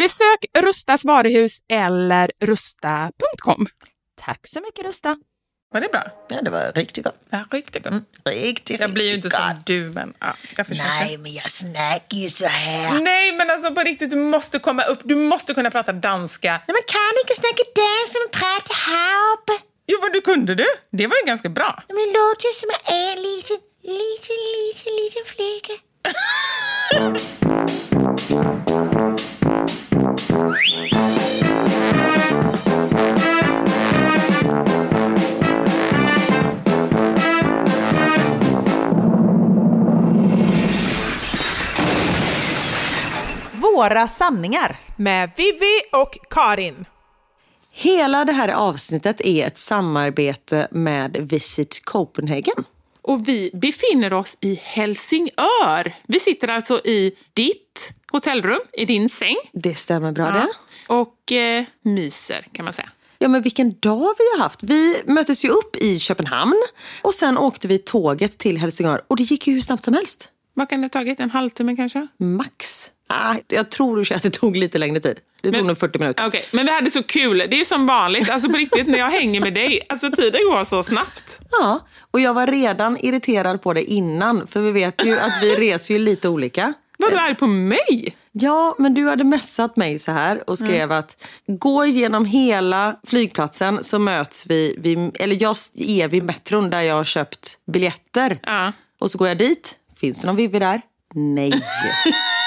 Besök Rustas varuhus eller rusta.com. Tack så mycket Rusta. Var det bra? Ja, det var riktigt gott. Ja, riktigt gott. Riktigt, Jag blir ju inte som du, men ja, jag försöker. Nej, men jag snackar ju så här. Nej, men alltså på riktigt, du måste komma upp. Du måste kunna prata danska. Nej, men kan inte snacka dansk när man pratar här uppe. Jo, men du kunde du. Det var ju ganska bra. Men det låter som jag är en liten, liten, liten, liten flicka. Våra sanningar. Med Vivi och Karin. Hela det här avsnittet är ett samarbete med Visit Copenhagen. Och vi befinner oss i Helsingör. Vi sitter alltså i ditt hotellrum, i din säng. Det stämmer bra det. Och eh, myser, kan man säga. Ja men vilken dag vi har haft. Vi möttes ju upp i Köpenhamn och sen åkte vi tåget till Helsingör och det gick ju hur snabbt som helst. Vad kan det ha tagit? En halvtimme kanske? Max. Ah, jag tror att det tog lite längre tid. Det tog Men- nog 40 minuter. Okej, men vi hade så kul. Det är som vanligt, alltså på riktigt, när jag hänger med dig. Alltså tiden går så snabbt. Ja, och jag var redan irriterad på det innan för vi vet ju att vi reser ju lite olika. Var du arg på mig? Ja, men du hade messat mig så här och skrev att gå igenom hela flygplatsen så möts vi, vid, eller jag är vid metron där jag har köpt biljetter. Ja. Och så går jag dit. Finns det någon Vivi där? Nej.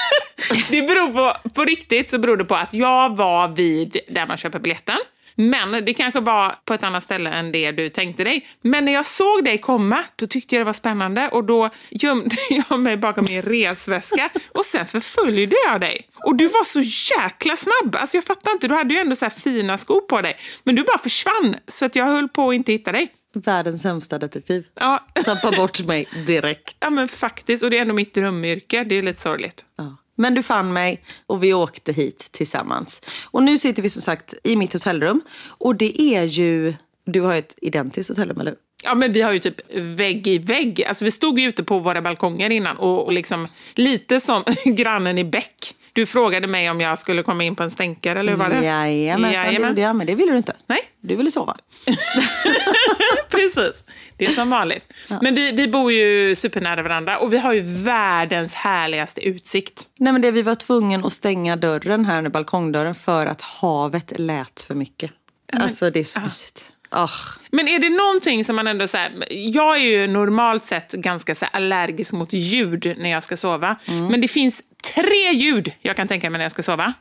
Det beror på, på riktigt så beror det på att jag var vid där man köper biljetten. Men det kanske var på ett annat ställe än det du tänkte dig. Men när jag såg dig komma, då tyckte jag det var spännande och då gömde jag mig bakom min resväska och sen förföljde jag dig. Och du var så jäkla snabb. Alltså jag fattar inte, du hade ju ändå så här fina skor på dig. Men du bara försvann så att jag höll på att inte hitta dig. Världens sämsta detektiv. Ja, Tappa bort mig direkt. ja men faktiskt. Och det är ändå mitt drömyrke. Det är lite sorgligt. Ja. Men du fann mig och vi åkte hit tillsammans. Och nu sitter vi som sagt i mitt hotellrum. Och det är ju... Du har ett identiskt hotellrum, eller hur? Ja, men vi har ju typ vägg i vägg. Alltså, vi stod ju ute på våra balkonger innan och, och liksom lite som grannen i Bäck. Du frågade mig om jag skulle komma in på en stänkare, eller hur var det? Jajamensan, det gjorde jag. Men det ville du inte. Nej. Du ville sova. Precis. Det är som vanligt. Men vi, vi bor ju supernära varandra och vi har ju världens härligaste utsikt. Nej, men det, vi var tvungen att stänga dörren här nu, balkongdörren, för att havet lät för mycket. Alltså det är så mysigt. Ah. Men är det någonting som man ändå... Så här, jag är ju normalt sett ganska så allergisk mot ljud när jag ska sova. Men det finns tre ljud jag kan tänka mig när jag ska sova.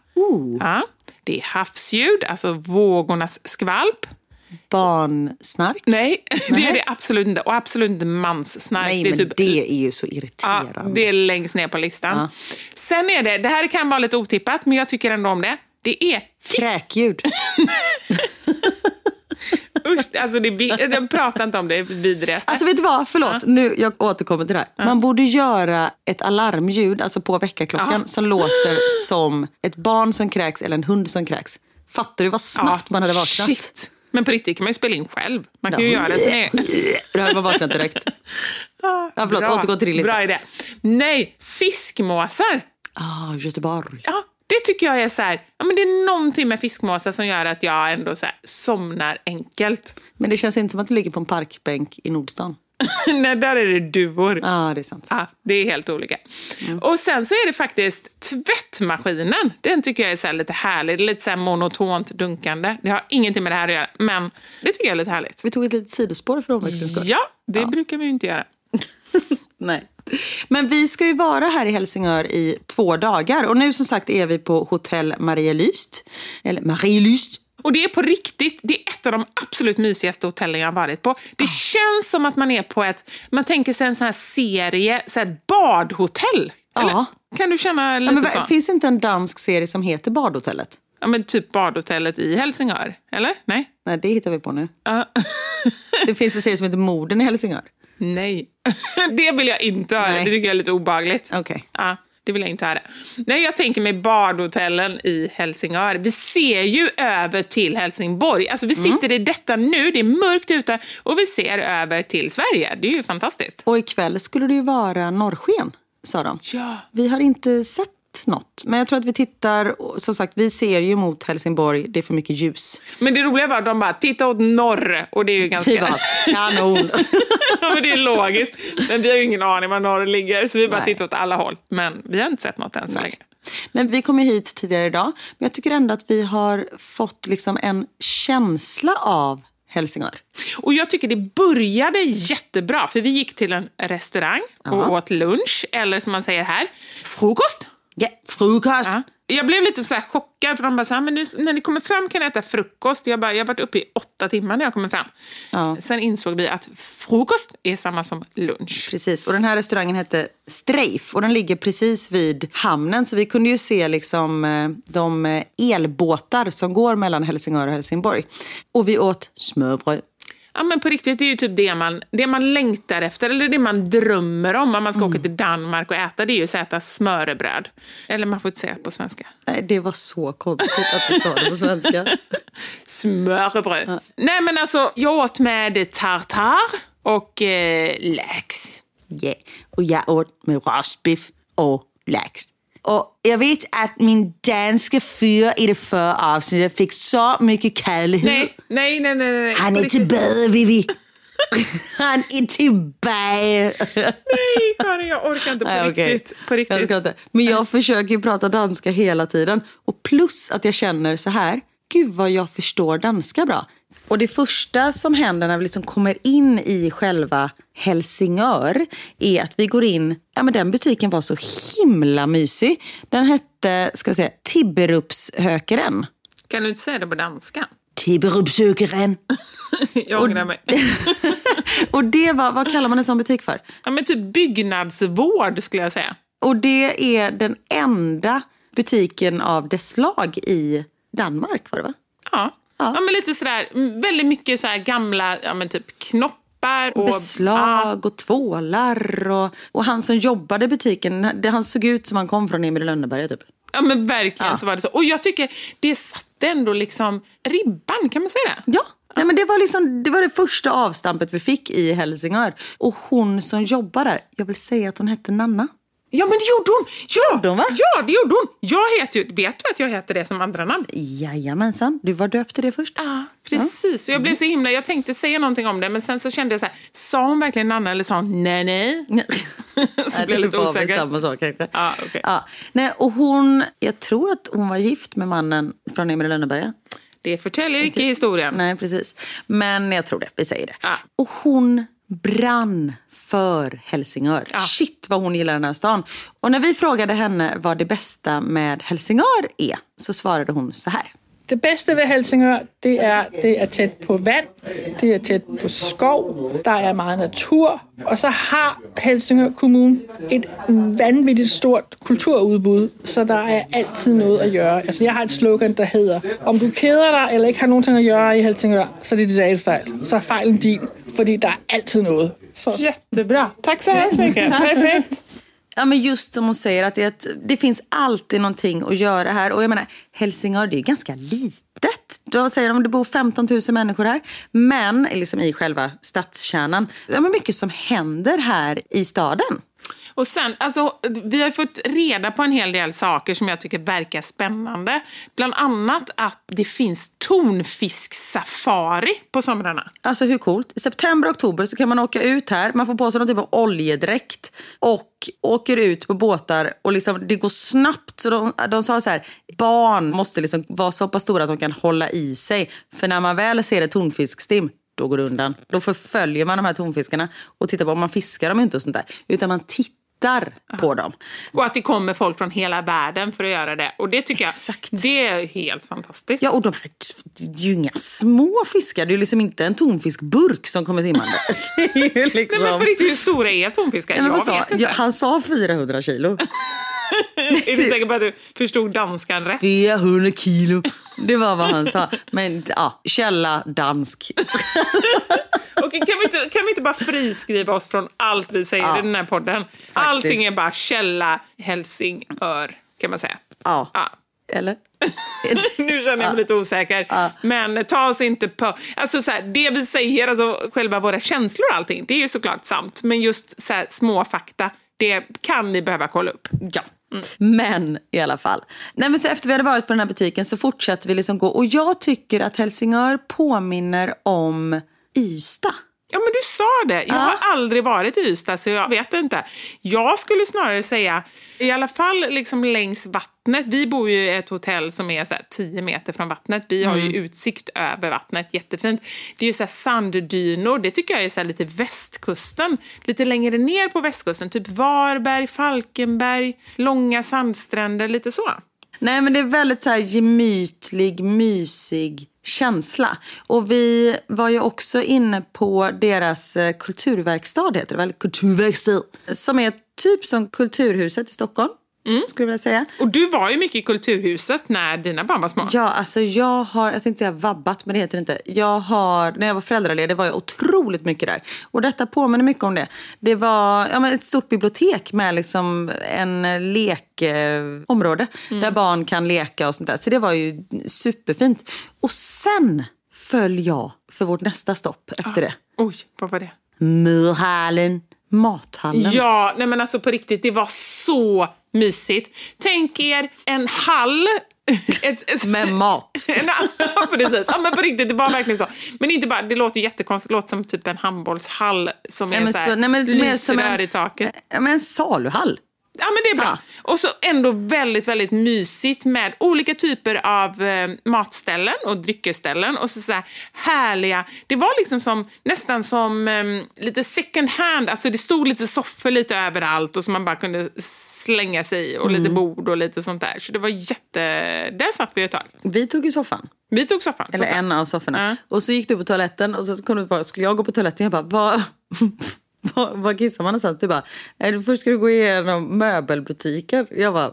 Ja, det är havsljud, alltså vågornas skvalp. Barnsnark? Nej, det är det absolut inte. Och absolut inte manssnark. Nej, det är men typ det är ju så Ja, irriterande. det är längst ner på listan. Ja. Sen är det, det här kan vara lite otippat, men jag tycker ändå om det. Det är fisk. Kräkljud. Usch, alltså det, är pratar inte om det, det är vidrigaste. Alltså vet du vad, förlåt, nu, jag återkommer till det här. Man borde göra ett alarmljud, alltså på väckarklockan, Ja. som låter som ett barn som kräks eller en hund som kräks. Fattar du vad snabbt man hade vaknat? Shit. Men på riktigt kan man ju spela in själv. Man kan ju göra det. Så är... Då hade man vaknat direkt. Ja, förlåt, återgå till din lista. Bra idé. Nej, fiskmåsar. Ah, Göteborg. Ja, det tycker jag är så här, ja, men det är någonting med fiskmåsar som gör att jag ändå så här, somnar enkelt. Men det känns inte som att du ligger på en parkbänk i Nordstan. Nej, där är det duvor. Ja, det är sant. Ja, det är helt olika. Och sen så är det faktiskt tvättmaskinen. Den tycker jag är så lite härlig. Det är lite så monotont dunkande. Det har ingenting med det här att göra, men det tycker jag är lite härligt. Vi tog ett litet sidospår för omväxlings. Ja, det brukar vi ju inte göra. Nej. Men vi ska ju vara här i Helsingör i två dagar. Och nu som sagt är vi på hotell Marielyst. Eller Marielyst. Och det är på riktigt, det är ett av de absolut mysigaste hotellen jag har varit på. Det känns som att man är på ett, man tänker sig en sån här serie, så här badhotell. Eller? Ja. Kan du känna Ja, lite men, så? finns inte en dansk serie som heter Badhotellet? Ja, men typ badhotellet i Helsingör, eller? Nej? Nej, det hittar vi på nu. Ja. Det finns en serie som heter Morden i Helsingör. Nej. det vill jag inte höra. Nej. Det tycker jag är lite obagligt. Okej. Ja, det vill jag inte höra. Nej, jag tänker mig badhotellen i Helsingör. Vi ser ju över till Helsingborg. Alltså vi Mm. sitter i detta nu, det är mörkt ute och vi ser över till Sverige. Det är ju fantastiskt. Och ikväll skulle det ju vara norrsken, sa de. Ja. Vi har inte sett något. Men jag tror att vi tittar, som sagt, vi ser ju mot Helsingborg. Det är för mycket ljus. Men det roliga var att de bara, titta åt norr. Och det är ju ganska... Vi bara, kanon. ja, men det är logiskt. Men vi har ju ingen aning var norr ligger, så vi bara Nej. tittar åt alla håll. Men vi har inte sett något än så länge. Men vi kom ju hit tidigare idag. Men jag tycker ändå att vi har fått liksom en känsla av Helsingör. Och jag tycker det började jättebra, för vi gick till en restaurang och Ja. åt lunch, eller som man säger här, frukost. Ja, frukost. Ja. Jag blev lite så chockad, för de bara så här, men nu, när ni kommer fram kan ni äta frukost. Jag, bara, jag har varit uppe i åtta timmar när jag kommer fram. Ja. Sen insåg vi att frukost är samma som lunch. Precis, och den här restaurangen hette Streif och den ligger precis vid hamnen. Så vi kunde ju se liksom eh, de eh, elbåtar som går mellan Helsingör och Helsingborg. Och vi åt smörbröd. Ja, men på riktigt, det är ju typ det man, det man längtar efter, eller det man drömmer om om man ska åka till Danmark och äta, det är ju att äta smörrebröd. Eller man får inte säga på svenska. Nej, det var så konstigt att du sa det på svenska. Smörrebröd. Nej men alltså, jag åt med tartar och eh, lax. Ja, och jag åt med rostbiff och lax. Och jag vet att min danska fyr i det förra avsnittet fick så mycket kärlek. Nej, nej, nej, nej. nej. Han är tillbaka, Vivi. Han är tillbaka. Nej, Karin, jag orkar inte på Nej, okej. riktigt. På Jag riktigt. ska inte. Men jag försöker prata danska hela tiden. Och plus att jag känner så här, gud vad jag förstår danska bra. Och det första som händer när vi liksom kommer in i själva Helsingör är att vi går in, ja men den butiken var så himla mysig. Den hette, ska vi säga, Tibberupshökeren. Kan du inte säga det på danska? Tibberupshökeren. Jag ångrar mig. Och det var, vad kallar man en sån butik för? Ja, men typ byggnadsvård skulle jag säga. Och det är den enda butiken av dess slag i Danmark var det va? Ja. Ja. Ja. men lite sådär, väldigt mycket så gamla, ja men typ knoppar och... Beslag och tvålar och, och han som jobbade i butiken, det, han såg ut som han kom från Emil Lönneberga typ. Ja men verkligen Ja. så var det så. Och jag tycker det satte ändå liksom ribban, kan man säga det? Ja, Nej, men det, var liksom, det var det första avstampet vi fick i Helsingör. Och hon som jobbar där, jag vill säga att hon hette Nanna. Ja men det gjorde hon! Ja, Gjorde hon, va? ja det gjorde hon! Jag heter ju, vet du att jag heter det som andra namn? Jajamensan, du var döpt till det först. Ja, precis. Så jag blev så himla, jag tänkte säga någonting om det men sen så kände jag så här, sa hon verkligen Nanna eller sa hon nej nej? så blev jag lite osäker. samma sak kanske. Ja, okej. ja. Nej, och hon, jag tror att hon var gift med mannen från Emil Lönneberga. Det förtäljer icke historien. Nej, precis. Men jag tror det. Vi säger det. Ja. Och hon brann för Helsingör. Shit vad hon gillar den här stan. Och när vi frågade henne vad det bästa med Helsingör är så svarade hon så här. Det bedste ved Helsingør, det er, det er tæt på vand, det er tæt på skov, der er meget natur, og så har Helsingør Kommune et vanvittigt stort kulturudbud, så der er altid noget at gøre. Altså, jeg har et slogan, der hedder, om du keder dig eller ikke har nogen ting at gøre i Helsingør, så er det dit eget fejl. Så er fejlen din, fordi der er altid noget. Så Jättebra. Tack så hemskt mycket. Perfekt. Ja, men just som hon säger, att det, det finns alltid någonting att göra här. Och jag menar, Helsingör det är ganska litet. Då säger de att det bor 15 000 människor här. Men liksom i själva stadskärnan, det är mycket som händer här i staden. Och sen, alltså, vi har fått reda på en hel del saker som jag tycker verkar spännande. Bland annat att det finns tonfisksafari på somrarna. Alltså hur coolt? I september och oktober så kan man åka ut här, man får på sig någon typ av oljedräkt och åker ut på båtar och liksom, det går snabbt. Så de, de sa så här, barn måste liksom vara så pass stora att de kan hålla i sig. För när man väl ser ett tonfiskstim, då går det undan. Då förföljer man de här tonfiskarna och tittar på, man fiskar dem inte och sånt där. Utan man tittar på dem. Och att det kommer folk från hela världen för att göra det. Och det tycker Exakt. jag det är helt fantastiskt. Ja, och de här, det är ju inga små fiskar. Det är ju liksom inte en tonfiskburk som kommer simmande. Liksom... Nej, men på riktigt, hur stora är tonfiskar? Nej, jag sa, vet inte. ja, han sa 400 kilo. är du säker på att du förstod danskan rätt? 400 kilo. Det var vad han sa. Men ja, källa dansk. Okej, kan, vi inte, kan vi inte bara friskriva oss från allt vi säger Ja, i den här podden? Allting är bara källa Helsingör, kan man säga. Ja. Ja. Eller? nu känner jag mig lite osäker. Men ta oss inte på... Alltså så här, det vi säger, alltså själva våra känslor och allting, det är ju såklart sant. Men just så här, små fakta, det kan ni behöva kolla upp. Ja. Men i alla fall. Nej, men så efter vi hade varit på den här butiken så fortsatte vi liksom gå. Och jag tycker att Helsingör påminner om Ystad. Ja, men du sa det. Jag har aldrig varit i Ystad, så jag vet inte. Jag skulle snarare säga, i alla fall liksom längs vattnet. Vi bor ju i ett hotell som är så här 10 meter från vattnet. Vi har ju utsikt över vattnet, jättefint. Det är ju så här sanddynor, det tycker jag är så här lite västkusten. Lite längre ner på västkusten, typ Varberg, Falkenberg, långa sandstränder, lite så. Nej men det är väldigt så här gemytlig, mysig känsla. Och vi var ju också inne på deras eh, kulturverkstad, heter det väl? Kulturverkstad. Som är typ som Kulturhuset i Stockholm, skulle jag vilja säga. Och du var ju mycket i Kulturhuset när dina barn var små. Ja, alltså jag har, jag tänkte säga vabbat, men det heter det inte. Jag har, när jag var föräldraledig var jag otroligt mycket där. Och detta påminner mycket om det. Det var ja, men ett stort bibliotek med liksom en lekområde där barn kan leka och sånt där. Så det var ju superfint. Och sen föll jag för vårt nästa stopp efter det. Oj, vad var det? Myrhallen, mathallen. Ja, nej men alltså på riktigt, det var så mysigt. Tänk er en hall. Ett, ett, Med mat. Ja, precis. Ja, men på riktigt, det var verkligen så. Men inte bara, det låter ju jättekonstigt, det låter som typ en handbollshall som är men så här, nej, men som en- i taket. Men en saluhall. Ja, men det är bra. Och så ändå väldigt, väldigt mysigt med olika typer av eh, matställen och dryckesställen. Och så, så här härliga... Det var liksom som, nästan som eh, lite second hand. Alltså det stod lite soffor lite överallt och som man bara kunde slänga sig i. Och lite bord och lite sånt där. Så det var jätte... Där satt vi ett tag. Vi tog ju soffan. Vi tog soffan. Eller soffan. en av sofforna. Ja. Och så gick du på toaletten och så kom du på, skulle jag gå på toaletten? Jag bara, vad, vad, vad kissar man någonstans? Du bara, "Eh, först ska du gå igenom möbelbutiken. Jag bara,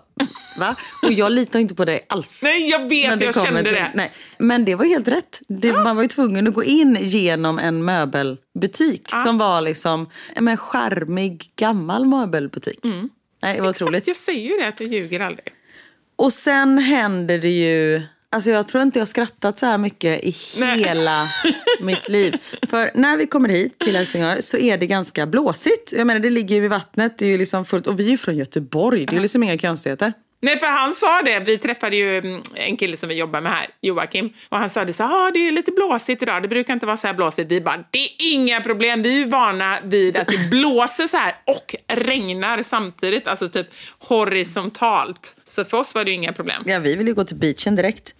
va? Och jag litar inte på dig alls. Nej, jag vet, jag kände till- det. Nej. Men det var helt rätt. Det, Man var ju tvungen att gå in genom en möbelbutik som var liksom en charmig gammal möbelbutik. Nej, det var otroligt. Mm. Exakt, jag säger ju det, att jag ljuger aldrig. Och sen händer det ju... Alltså jag tror inte jag har skrattat så här mycket i Nej. hela mitt liv. För när vi kommer hit till Helsingör så är det ganska blåsigt. Jag menar det ligger ju vid vattnet, det är ju liksom fullt. Och vi är ju från Göteborg, det är liksom inga konstigheter. Nej, för han sa det. Vi träffade ju mm, en kille som vi jobbar med här, Joakim. Och han sa det så här, ah, det är lite blåsigt idag. Det brukar inte vara så här blåsigt. Vi bara, det är inga problem. Vi är ju vana vid att det blåser så här och regnar samtidigt. Alltså typ horisontalt. Så för oss var det ju inga problem. Ja, vi vill ju gå till beachen direkt.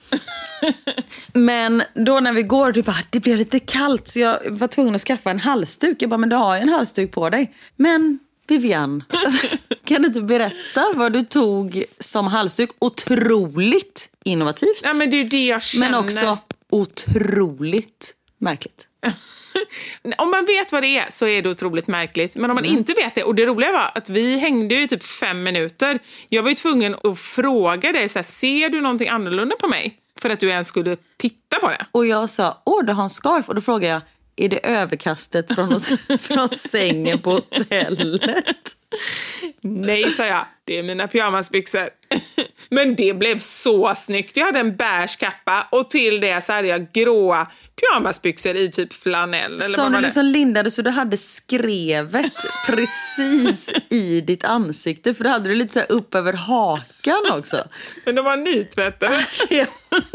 Men då när vi går, du bara, det blev lite kallt så jag var tvungen att skaffa en halsduk. Jag bara, men du har ju en halsduk på dig. Men Vivian, kan du inte berätta vad du tog som halsduk? Otroligt innovativt. Ja, men det är det jag känner. men också otroligt märkligt. Om man vet vad det är så är det otroligt märkligt. Men om man Mm. inte vet det, och det roliga var att vi hängde ju i typ fem minuter. Jag var ju tvungen att fråga dig, så här, ser du någonting annorlunda på mig? För att du ens skulle titta på det. Och jag sa, åh du har en scarf. Och då frågade jag, är det överkastet från, från sängen på hotellet? Nej, sa jag. Det är mina pyjamasbyxor. Men det blev så snyggt. Jag hade en beige kappa och till det så hade jag gråa pyjamasbyxor i typ flanell. Eller Som du liksom lindade så du hade skrevet precis i ditt ansikte. För då hade du lite så upp över hakan också. Men de var nytvättade. Jag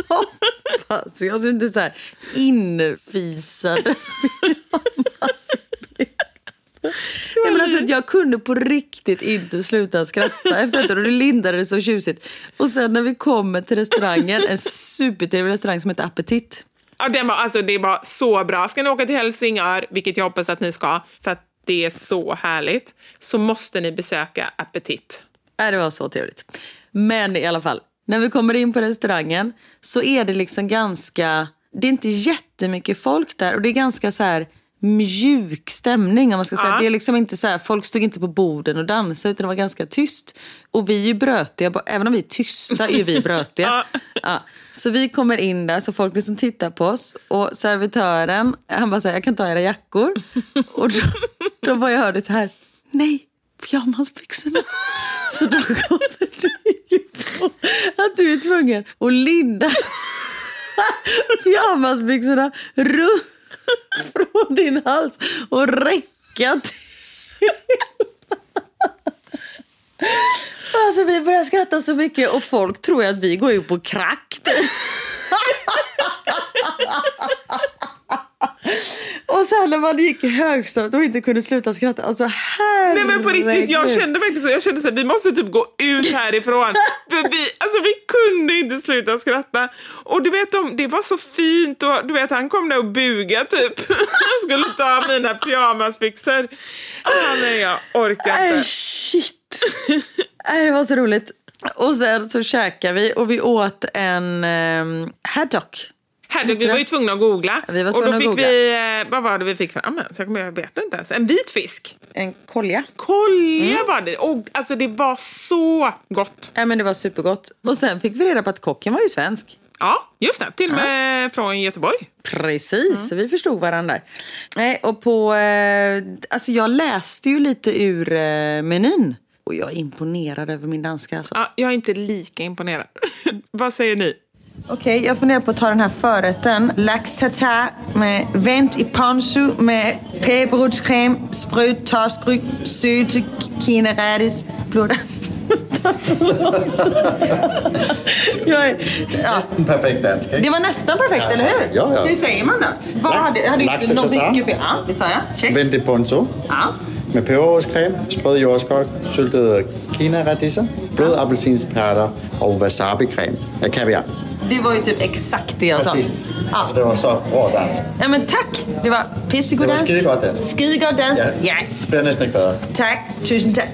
hoppas. Jag ser inte så här infisade Nej, men alltså, jag kunde på riktigt inte sluta skratta efter detta. Och du lindade det så tjusigt. Och sen när vi kommer till restaurangen, en supertrevlig restaurang som heter Appetit. Ja, den var, alltså, det var så bra. Ska ni åka till Helsingör, vilket jag hoppas att ni ska, för att det är så härligt, så måste ni besöka Appetit. Nej, det var så trevligt. Men i alla fall, när vi kommer in på restaurangen så är det liksom ganska... Det är inte jättemycket folk där och det är ganska så här mjuk stämning om man ska säga. Ja. Det är liksom inte så här, folk stod inte på borden och dansade utan det var ganska tyst. Och vi är ju brötiga, även om vi är tysta är vi brötiga. Ja. Ja. Så vi kommer in där så folk liksom tittar på oss och servitören han bara säger jag kan ta era jackor. Och då, då bara jag hörde så här, nej pyjamasbyxorna. Så då kommer du ju på att du är tvungen att linda pyjamasbyxorna runt från din hals och räcka till. Alltså vi börjar skratta så mycket och folk tror ju att vi går ut på krack. Och sen när man gick i högstadiet och inte kunde sluta skratta. Alltså Nej men på riktigt, jag herregud. kände verkligen så. Jag kände så här, vi måste typ gå ut härifrån. För vi, alltså vi kunde inte sluta skratta. Och du vet, de, det var så fint och du vet, han kom där och buga typ. Jag skulle ta av mina pyjamasbyxor. Ja, men jag orkar inte. shit. Nej, det var så roligt. Och sen så käkade vi och vi åt en um, haddock. Herregud, vi var ju tvungna att googla. Vi var och då tvungna att fick googla. vi, eh, vad var det vi fick fram ens? Jag, kommer, jag vet inte ens. En vit fisk. En kolja. Kolja Mm. var det. Och, alltså det var så gott. Ja, men det var supergott. Och sen fick vi reda på att kocken var ju svensk. Ja, just det. Till och med från Göteborg. Precis, så vi förstod varandra. Nej, och på, eh, alltså jag läste ju lite ur eh, menyn. Och jag är imponerad över min danska. Alltså. Ja, jag är inte lika imponerad. vad säger ni? Okej, jag funderar på att ta den här förrätten. Lax tartar med vänt i ponzu med peberrotskräm, spröd torskryg, söte kinarädis, blodda. jag är, ja. Nästan perfekt dansk? Det var nästan perfekt, Ja, eller hur? ja, ja. Hur säger man då? Vad hade, hade lax tartar. mycket fel? Ja, det sa jag. Check. Vend i ponzo Ja. med peberrotskräm, sprød jordskok, syltede kinaradisser, blød appelsinspærter og wasabi-creme af kaviar. Det var ju typ exakt det jag sa. Precis. Ja. Altså, det var så rå dansk. ja, men tack. Det var pissegod Det var dansk. skidegod dansk. Skidegod dansk. Ja. Ja. Næsten ikke bedre. Tack. Tusen tack.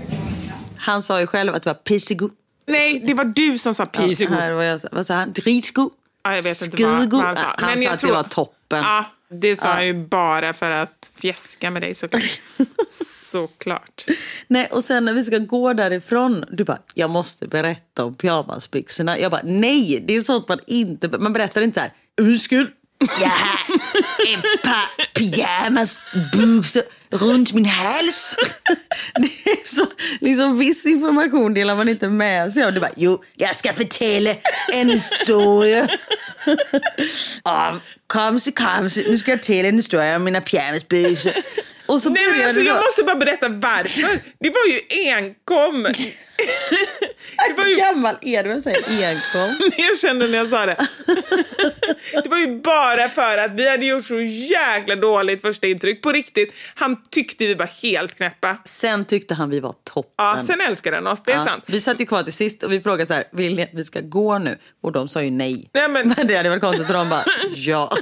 Han sa ju själv att det var pissegod. Nej, det var du som sa. Här var jag, vad sa han? Dritgod. Ja, jag vet inte vad, vad han sa. Han sa jag att det var toppen. Ja, det sa Ja. han ju bara för att fjäska med dig såklart. såklart. Nej, och sen när vi ska gå därifrån, du bara, jag måste berätta om pyjamasbyxorna. Jag bara, nej, det är sånt man inte, man berättar inte så här, ursäkta, jag har ett par pyjamasbyxor runt min hals. Det är så, liksom viss information delar man inte med sig av. Du bara, jo, jag ska förtälla en historia. Om, kom så, kom så, nu ska jag berätta en historia om mina pyjamasbyxor. Och så Nej, men alltså, jag måste bara berätta varför. Det var ju enkom. det var Hur ju gammal är du? Vem säger enkom? jag kände när jag sa det. Det var ju bara för att vi hade gjort så jäkla dåligt första intryck. På riktigt, han tyckte vi var helt knäppa. Sen tyckte han vi var toppen. Ja, sen älskade han oss, det är Ja, sant. Vi satt ju kvar till sist och vi frågade så här, vill ni att vi ska gå nu? Och de sa ju nej. Nej, men- men det hade varit konstigt och de bara, ja.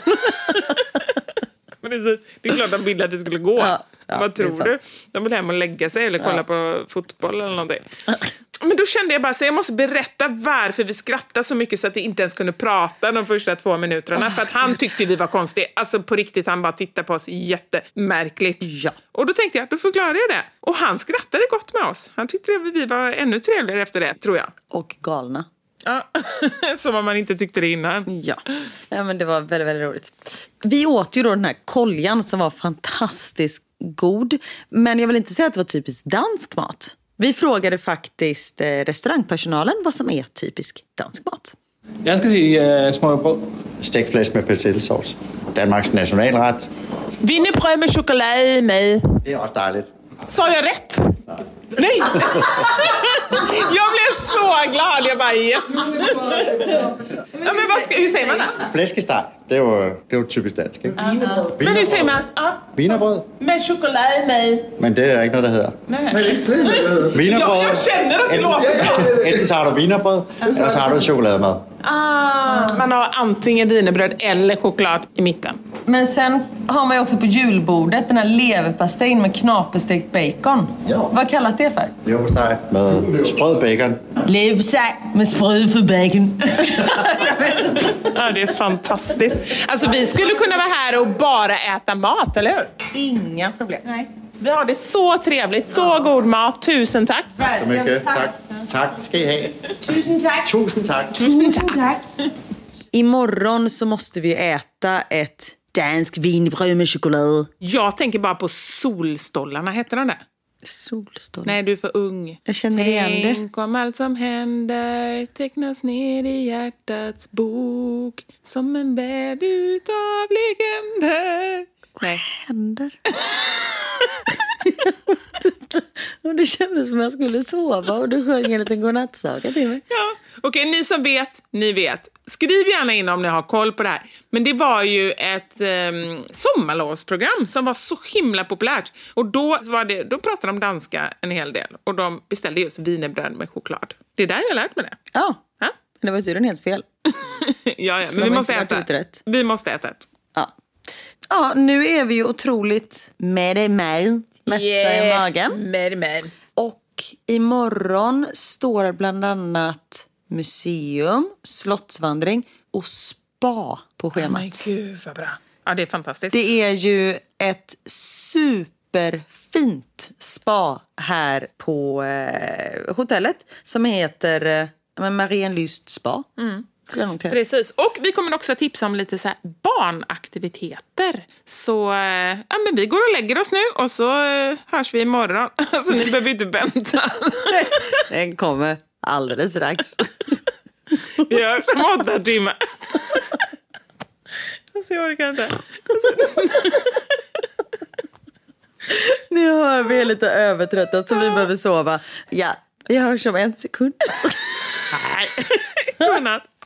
Precis. Det är klart de ville att vi skulle gå. Ja, ja, Vad tror du? De vill hem och lägga sig eller kolla Ja. på fotboll eller någonting. Men då kände jag bara så jag måste berätta varför vi skrattade så mycket så att vi inte ens kunde prata de första två minuterna. För att han tyckte vi var konstiga. Alltså på riktigt, han bara tittade på oss jättemärkligt. Ja. Och då tänkte jag, då förklarar jag det. Och han skrattade gott med oss. Han tyckte att vi var ännu trevligare efter det, tror jag. Och galna. Ja. Som om man inte tyckte det innan. Ja. ja, men det var väldigt, väldigt roligt. Vi åt ju då den här koljan som var fantastiskt god. Men jag vill inte säga att det var typiskt dansk mat. Vi frågade faktiskt eh, restaurangpersonalen vad som är typisk dansk mat. Jeg skal sige uh, smørbrød. Stegt flæsk med persillesauce. Danmarks nationalret. Wienerbröd med choklad med. Det är också dejligt. Sa jag rätt? Nej! jag blev så glad. Jag bara yes. Ja, men vad ska, hur säger man det? Flæskesteg, det er jo, det er jo typisk dansk, ikke? Men hur säger man? Ja. Wienerbrød, Med choklad med. men det er der ikke noget, der hedder. Wienerbrød. Ja, jeg känner att det låter. Enten så har du wienerbrød, eller så har du chokolademad. Ah, man har antingen wienerbröd eller choklad i mitten. Men sen har man ju också på julbordet den här leverpastejen med knaperstekt bacon. Ja. Vad kallas det för? Leverpostej med sprød bacon. Leverpastej med spröd för bacon. Ja, det är fantastiskt. Alltså, vi skulle kunna vara här och bara äta mat, eller hur? Inga problem. Nej. Vi har det så trevligt. Så god mat. Tusen tack. Så mycket. Tack. Tack ska I ha. Tusen tack. Tusind tack. Tusen tack. Imorgon så måste vi äta ett danskt wienerbröd med choklad. Jag tänker bara på solstollarna. Heter de det? Solstollar. Nej, du är för ung. Jag känner igen det. Tänk om allt som händer tecknas ner i hjärtats bok som en väv utav legender. Nej. händer? och det kändes som jag skulle sova och du sjöng en liten godnattsaga till mig. Ja, okej, ni som vet, ni vet. Skriv gärna in om ni har koll på det här. Men det var ju ett um, sommarlovsprogram som var så himla populärt. Och då, var det, då pratade de danska en hel del. Och de beställde just wienerbröd med choklad. Det är där jag har lärt mig det. Ja, Ja, det var tydligen helt fel. ja, ja men vi måste äta. Vi måste äta ett. Ja. ja, nu är vi ju otroligt med i mig, mätta i magen. Med, med. Och imorgon står bland annat museum, slottsvandring och spa på Men schemat. gud vad bra. Ja, det är fantastiskt. Det är ju ett superfint spa här på eh, hotellet som heter eh, Marienlyst spa. Skulle säga. Precis. Och vi kommer också att tipsa om lite så barnaktiviteter. Så eh, ja, men vi går och lägger oss nu och så eh, hörs vi imorgon. Alltså ni behöver inte vänta. Den kommer alldeles strax. Vi hörs om åtta timmar. Alltså jag orkar inte. Ni hör, vi är lite övertrötta så vi behöver sova. Ja, vi hörs om en sekund. Nej. Godnatt.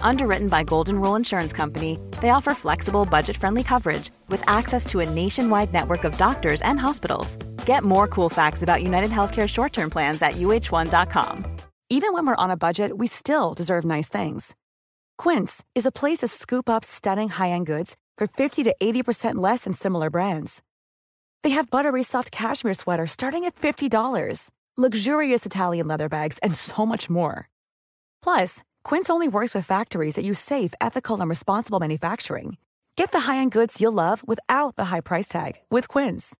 Underwritten by Golden Rule Insurance Company, they offer flexible, budget friendly coverage with access to a nationwide network of doctors and hospitals. Get more cool facts about United Healthcare short term plans at uh1.com. Even when we're on a budget, we still deserve nice things. Quince is a place to scoop up stunning high-end goods for 50 to 80% less than similar brands. They have buttery soft cashmere sweaters starting at $50, luxurious Italian leather bags, and so much more. Plus, Quince only works with factories that use safe, ethical, and responsible manufacturing. Get the high-end goods you'll love without the high price tag with Quince.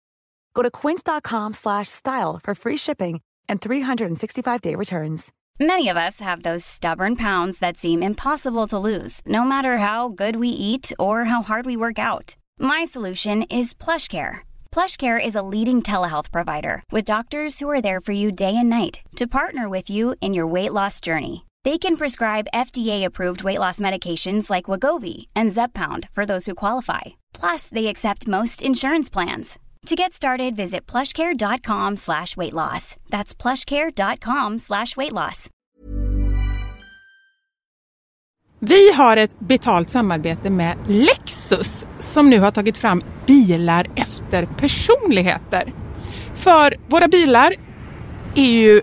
Go to quince.com slash style for free shipping and 365-day returns. Many of us have those stubborn pounds that seem impossible to lose, no matter how good we eat or how hard we work out. My solution is PlushCare. PlushCare is a leading telehealth provider with doctors who are there for you day and night to partner with you in your weight loss journey. They can prescribe FDA-approved weight loss medications like Wagovi and Zeppound for those who qualify. Plus, they accept most insurance plans. To get started, visit plushcare.com slash weight loss. That's plushcare.com slash weight loss. Vi har ett betalt samarbete med Lexus som nu har tagit fram bilar efter personligheter. För våra bilar är ju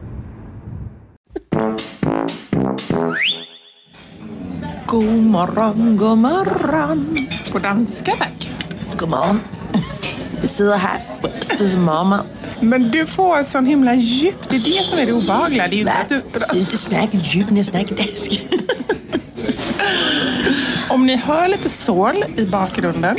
God morgon, god morgon. På danska tack. God morgon. Vi sitter här och spiser morgonmad. Men du får sån himla djup, det är det som är det obehagliga. Det är ju inte att du... Jag synes, det snakker djupt, når jeg snakker dansk. Om ni hör lite sorl i bakgrunden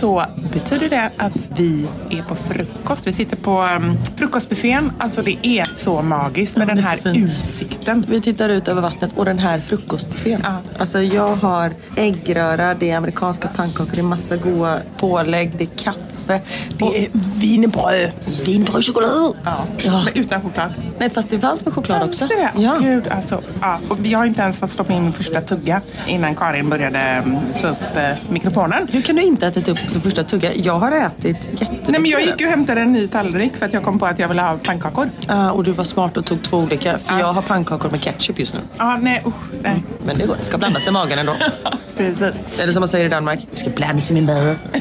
så betyder det att vi är på frukost. Vi sitter på um, frukostbuffén. Alltså det är så magiskt med Ja, den här utsikten. Vi tittar ut över vattnet och den här frukostbuffén. Alltså jag har äggröra, det är amerikanska pannkakor, det är massa goda pålägg, det är kaffe. Det är wienerbröd. Wienerbrödchoklad. Ja. Ja. Men utan choklad. Nej, fast det fanns med choklad också. Fanns det? Ja. Gud, alltså, ja. och jag har inte ens fått stoppa in min första tugga innan Karin började um, ta upp eh, mikrofonen. Hur kan du inte ha ätit upp det första tugga? Jag har ätit jättemycket. Nej, men jag gick ju och hämtade en ny tallrik för att jag kom på att jag ville ha pannkakor. Ah, och du var smart och tog två olika. För jag har pannkakor med ketchup just nu. Ja, nej, usch, nej. Men det går. Det ska blandas i magen ändå. Precis. Eller som man säger i Danmark. Det ska blandas i min mage.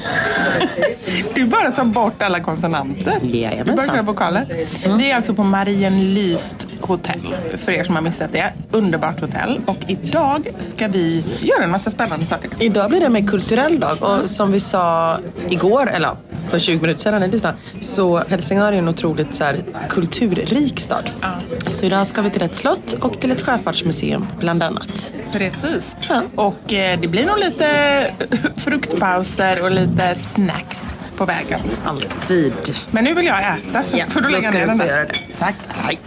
Du bara tar bort alla konsonanter. Jajamensan. Du bara kör vokaler. Vi är alltså på Marienlyst hotell, för er som har missat det. Underbart hotell. Och idag ska vi göra en massa spännande saker. Idag blir det en kulturell dag och som vi sa igår, eller för 20 minuter sedan när ni lyssnade, så Helsingör är en otroligt så här, kulturrik stad. Så idag ska vi till ett slott och till ett sjöfartsmuseum bland annat. Precis. Och eh, det blir nog lite fruktpauser och lite snacks på vägen. Alltid. Men nu vill jag äta så Ja, får du lägga ner den där. Tack. Hej.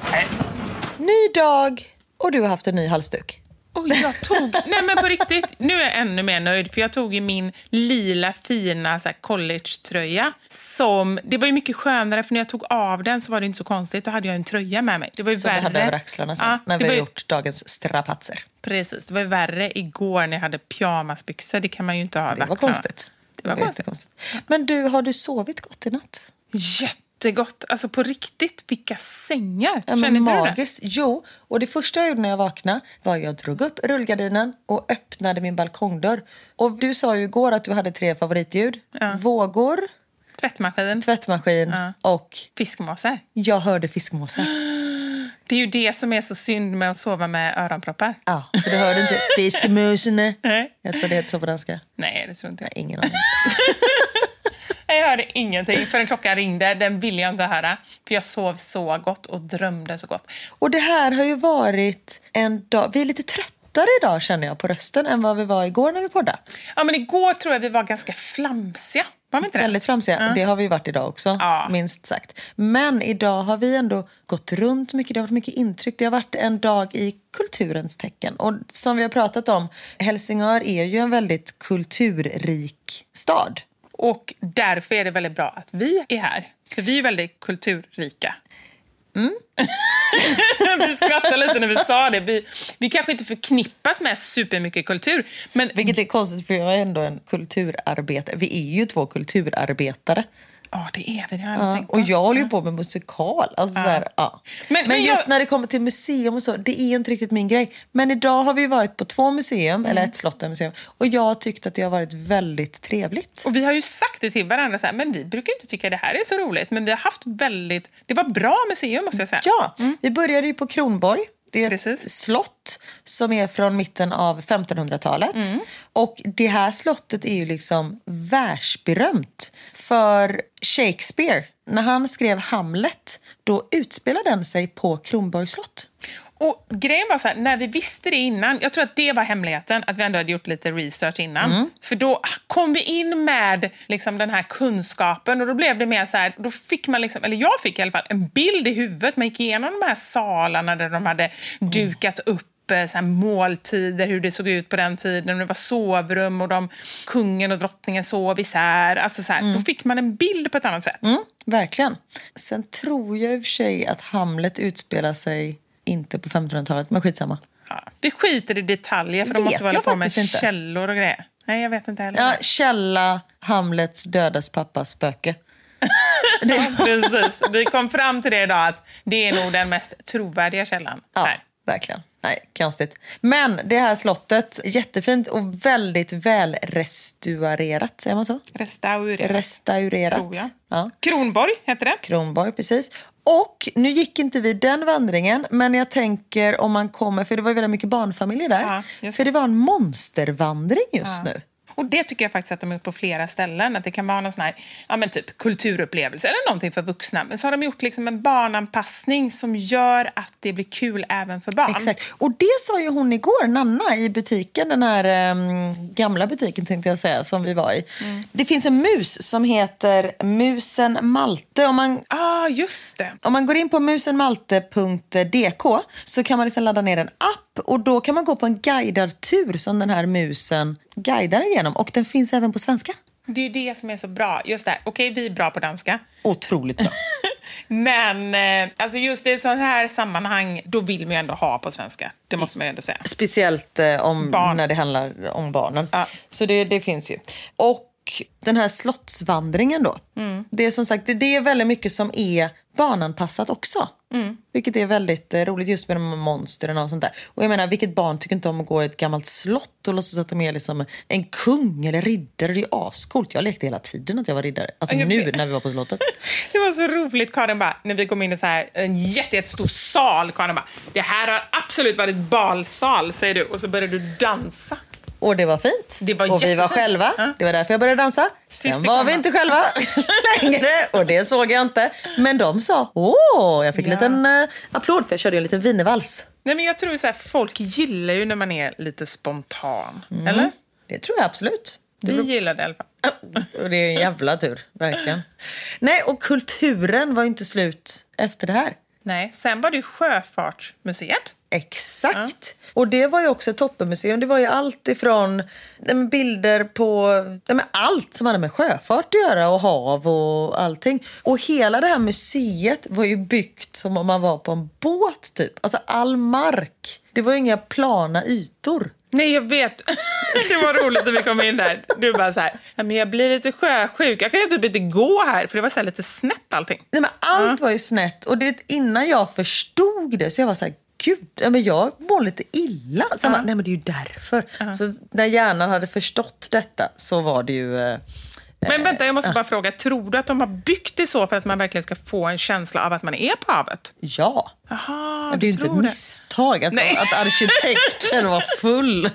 Ny dag och du har haft en ny halsduk. Och jag tog, nej men på riktigt, nu är jag ännu mer nöjd för jag tog ju min lila fina så här, college-tröja som, det var ju mycket skönare för när jag tog av den så var det inte så konstigt, då hade jag en tröja med mig. Det var ju Som värre. du hade över axlarna sen Ja, när det vi var har ju- gjort dagens strapatser. Precis, det var värre igår när jag hade pyjamasbyxor, det kan man ju inte ha Det var konstigt. Det var konstigt. jättekonstigt. Men du, har du sovit gott i natt? Jättegott, alltså på riktigt, vilka sängar! Ja, Känner du det? magiskt. Jo, och det första jag gjorde när jag vaknade var att jag drog upp rullgardinen och öppnade min balkongdörr. Och du sa ju igår att du hade tre favoritljud. Vågor, Tvättmaskin, tvättmaskin och fiskmåsar. jag hörde fiskmåsar. Det är ju det som är så synd med att sova med öronproppar. Ja, för du hörde inte fiskmusarna. Nej. Jag tror det heter så på danska. Nej, det tror inte jag. Nej, ingen aning. Jag hörde ingenting förrän klockan ringde. Den ville jag inte höra. För jag sov så gott och drömde så gott. Och det här har ju varit en dag... Vi är lite tröttare idag känner jag på rösten än vad vi var igår när vi poddade. Ja, men igår tror jag vi var ganska flamsiga. Var vi inte det? Väldigt framsiga. Det har vi varit idag också, Ja. minst sagt. Men idag har vi ändå gått runt mycket. Det har varit mycket intryck. Det har varit en dag i kulturens tecken. Och som vi har pratat om, Helsingör är ju en väldigt kulturrik stad. Och därför är det väldigt bra att vi är här. För vi är väldigt kulturrika. Mm. vi skrattade lite när vi sa det. Vi, vi kanske inte förknippas med supermycket kultur. Men Vilket är konstigt för jag är ändå en kulturarbetare. Vi är ju två kulturarbetare. Ja, det är vi. Det har jag Ja, tänkt på. och jag håller ju på med musikal. Alltså så här, ja. Men- Men, men just jag- när det kommer till museum och så, det är inte riktigt min grej. Men idag har vi varit på två museum, Mm. eller ett slott och museum. Och jag har tyckt att det har varit väldigt trevligt. Och vi har ju sagt det till varandra, så här, men vi brukar inte tycka det här är så roligt. Men vi har haft väldigt... Det var bra museum måste jag säga. Ja, vi började ju på Kronborg. Det är Precis. ett slott som är från mitten av 1500-talet. Mm. Och det här slottet är ju liksom världsberömt. För Shakespeare, när han skrev Hamlet, då utspelar den sig på Kronborgs slott. Och grejen var så här, när vi visste det innan, jag tror att det var hemligheten, att vi ändå hade gjort lite research innan. Mm. För då kom vi in med liksom, den här kunskapen och då blev det mer så här, då fick man liksom, eller jag fick i alla fall en bild i huvudet. Man gick igenom de här salarna där de hade dukat upp så här måltider, hur det såg ut på den tiden. Det var sovrum och de, kungen och drottningen sov isär. Alltså så här, Då fick man en bild på ett annat sätt. Mm, verkligen. Sen tror jag i och för sig att Hamlet utspelar sig inte på 1500-talet, men skitsamma. Ja. Vi skiter i detaljer för de måste jag på med inte. källor och grejer. Nej, jag vet inte heller. Ja, källa Hamlets dödas pappas spöke. Ja, precis. Vi kom fram till det idag att det är nog den mest trovärdiga källan. Ja, här. Verkligen. Nej, konstigt. Men det här slottet, jättefint och väldigt väl restaurerat, säger man så? Restaurerat. Restaurerat. Tror jag. Ja. Kronborg heter det. Kronborg, precis. Och nu gick inte vi den vandringen, men jag tänker om man kommer, för det var väldigt mycket barnfamiljer där. Ja, för det var en monstervandring just nu. Och det tycker jag faktiskt att de har gjort på flera ställen. Att det kan vara någon sån här, ja men typ kulturupplevelse eller någonting för vuxna. Men så har de gjort liksom en barnanpassning som gör att det blir kul även för barn. Exakt. Och det sa ju hon igår, Nanna, i butiken, den här ehm, gamla butiken tänkte jag säga, som vi var i. Mm. Det finns en mus som heter Musen Malte. Om man, ah, just det. om man går in på musenmalte.dk så kan man liksom ladda ner en app och då kan man gå på en guidad tur som den här musen guidar igenom. Och den finns även på svenska. Det är det som är så bra. Just det, okej vi är bra på danska. Otroligt bra. Men eh, alltså just i sånt här sammanhang, då vill man ju ändå ha på svenska. Det måste man ju ändå säga. Speciellt eh, om, Barn. när det handlar om barnen. Ja. Så det, det finns ju. Och den här slottsvandringen då. Mm. Det är som sagt det, det är väldigt mycket som är barnanpassat också. Mm. Vilket är väldigt eh, roligt just med de här monstren och sånt där. Och jag menar, vilket barn tycker inte om att gå i ett gammalt slott och låtsas att de är liksom en kung eller riddare? Det är ju ascoolt. Jag lekte hela tiden att jag var riddare. Alltså Jag nu när vi var på slottet. Det var så roligt, Karin bara, när vi kom in i så här, en jätte, jättestor sal. Karin bara, det här har absolut varit balsal, säger du. Och så började du dansa. Och det var fint. Det var och vi var själva. Ja. Det var därför jag började dansa. Sist Sen var vi inte själva längre och det såg jag inte. Men de sa åh, jag fick en Ja. liten uh, applåd för jag körde en liten wienervals. Nej, men jag tror så här, folk gillar ju när man är lite spontan. Mm. Eller? Det tror jag absolut. Det Vi gillar det i alla fall. Och det är en jävla tur, verkligen. Nej, och kulturen var ju inte slut efter det här. Nej, sen var det ju Sjöfartsmuseet. Exakt. Och det var ju också ett toppenmuseum. Det var ju allt ifrån nej, bilder på nej, allt som hade med sjöfart att göra och hav och allting. Och hela det här museet var ju byggt som om man var på en båt typ. Alltså all mark. Det var ju inga plana ytor. Nej, jag vet. Det var roligt när vi kom in där. Du bara så här, "Ja, men jag blir lite sjösjuk. Jag kan ju typ inte gå här, för det var så lite snett allting. Nej, men allt var ju snett. Och det, innan jag förstod det så jag var så här, gud, ja, men jag mår lite illa. Så jag bara, nej men det är ju därför. Så när hjärnan hade förstått detta så var det ju... Men vänta, jag måste bara fråga. Tror du att de har byggt det så för att man verkligen ska få en känsla av att man är på havet? ja. Men det är ju inte ett det. misstag att, Nej. att arkitekten var full.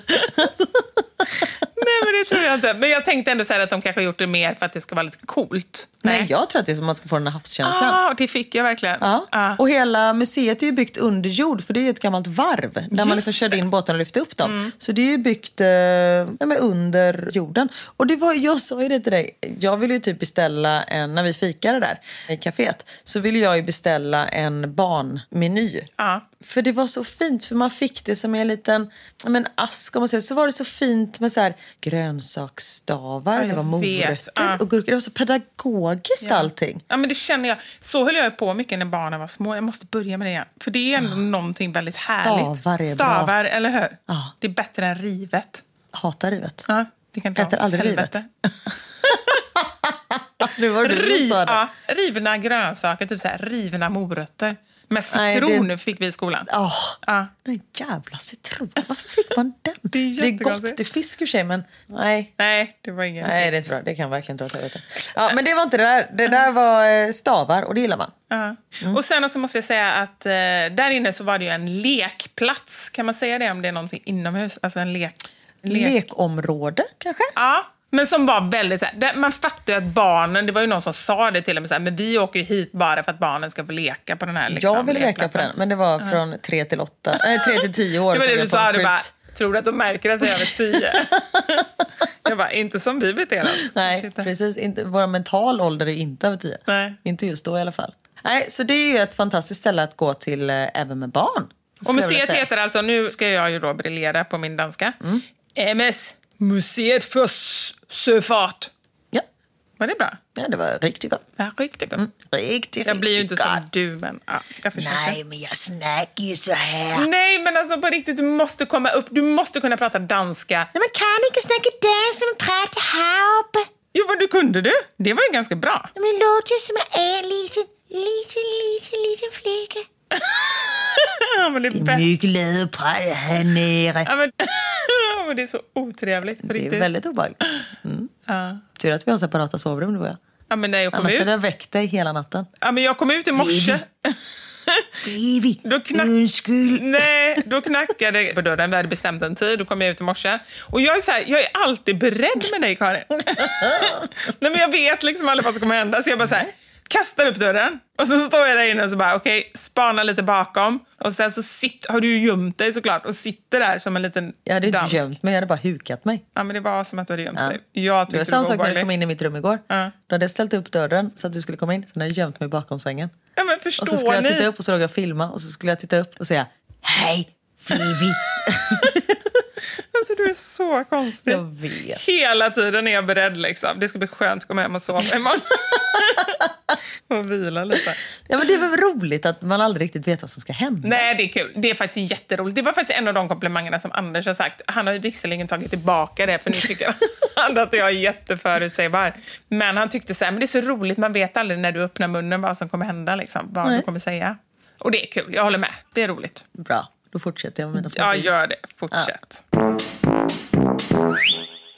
Nej, men det tror jag inte. Men jag tänkte ändå säga att de kanske har gjort det mer för att det ska vara lite coolt. Nej, jag tror att det är som att man ska få den här havskänslan. Ah, det fick jag verkligen. Ja. Ah. Och hela museet är ju byggt under jord, för det är ju ett gammalt varv där man Just liksom körde. Mm. in båtarna och lyfte upp dem. Så det är ju byggt eh, ja, under jorden. Och det var, jag sa ju det till dig, jag ville ju typ beställa en, när vi fikade där i kaféet, så ville jag ju beställa en barnmeny. Ja. För det var så fint, för man fick det som en liten ja, men ask om man säger. Så var det så fint med så här grönsaksstavar, Ja, det var morötter Ja. och gurkor. Det var så pedagogiskt allting. Ja, men det känner jag. Så höll jag på mycket när barnen var små. Jag måste börja med det igen. För det är ändå någonting väldigt härligt. Stavar är bra. Stavar, eller hur? Ja. Det är bättre än rivet. Hatar rivet. Ja, det kan Äter aldrig helvete. Nu var det Riv, ja, rivna grönsaker, typ så här, rivna morötter. Med Nej, citron det- fick vi i skolan. Åh, Ja. den jävla citronen. Varför fick man den? Det är det är gott till fisk i och för sig, men nej. Nej, det var ingen Nej, det är inte bra. Det kan verkligen dra åt helvete. Ja, men det var inte det där. Det där var eh, stavar och det gillar man. Ja. Och sen också måste jag säga att eh, där inne så var det ju en lekplats. Kan man säga det om det är någonting inomhus? Alltså en lek... lek. Lekområde kanske? Ja, men som var väldigt så här, Man fattar ju att barnen, det var ju någon som sa det till och med så här, men vi åker ju hit bara för att barnen ska få leka på den här liksom, jag ville leka på den, men det var från tre till åtta, nej, tre till tio år. Det var det du sa, du bara, tror du att de märker att vi är över tio? jag bara, inte som vi beter oss. Nej, Shit. precis. Inte, vår mental ålder är inte över tio. Nej. Inte just då i alla fall. Nej, så det är ju ett fantastiskt ställe att gå till eh, även med barn. Och museet heter alltså, nu ska jag ju då briljera på min danska, Mm. MS, Museet för sjöfart. Ja. Var det bra? ja, det var riktigt gott. Ja, riktigt bra. Riktigt, Jag blir ju inte riktigt som gott. du, men ja, jag försöker. Nej, men jag snackar ju så här. Nej, men alltså på riktigt, du måste komma upp. Du måste kunna prata danska. Nej, men kan ikke snakke dansk som prater herop? Jo, men du kunde du? Det var ju ganska bra. Men det låter som jag är en liten, liten, liten, liten flicka. ja, men det är bäst. Mycket läderbröd här nere. Ja, men, men det är så otrevligt. På Det är riktigt. väldigt obehagligt. Mm. Ja. Tur att vi har separata sovrum du och jag. Ja, men när jag kom Annars ut. hade jag väckt dig hela natten. Ja, men jag kom ut i morse. Baby, Då knack... Nej, då knackade det på dörren. Vi hade bestämt en tid. Då kom jag ut i morse. Och jag är, så här, jag är alltid beredd med dig, Karin. Nej, men jag vet liksom aldrig vad som kommer hända. Så jag bara så här, kastar upp dörren. Och så står jag där inne och så bara, okej, spana lite bakom. Och sen så sitt, har du ju gömt dig såklart och sitter där som en liten Jag hade inte dansk. gömt mig, jag hade bara hukat mig. Ja, men det var som att du hade gömt Ja. dig. Jag Det var samma sak när du kom in i mitt rum igår. Ja. Då hade jag ställt upp dörren så att du skulle komma in. Sen hade jag gömt mig bakom sängen. Ja, men Och förstår så skulle jag ni? titta upp och så låg jag och filma och så skulle jag titta upp och säga Hej Vivi. Alltså, du är så konstig. Jag vet. Hela tiden är jag beredd. Liksom. Det ska bli skönt att komma hem och sova imorgon. och vila lite. Ja men det är väl roligt att man aldrig riktigt vet vad som ska hända. Nej, det är kul. Det är faktiskt jätteroligt. Det var faktiskt en av de komplimangerna som Anders har sagt. Han har ju visserligen tagit tillbaka det, för nu tycker han att jag är jätteförutsägbar. Men han tyckte så här, men det är så roligt, man vet aldrig när du öppnar munnen vad som kommer hända, liksom, vad Nej. du kommer säga. Och det är kul, jag håller med. Det är roligt. Bra, då fortsätter jag med mina små Ja, gör det. Fortsätt.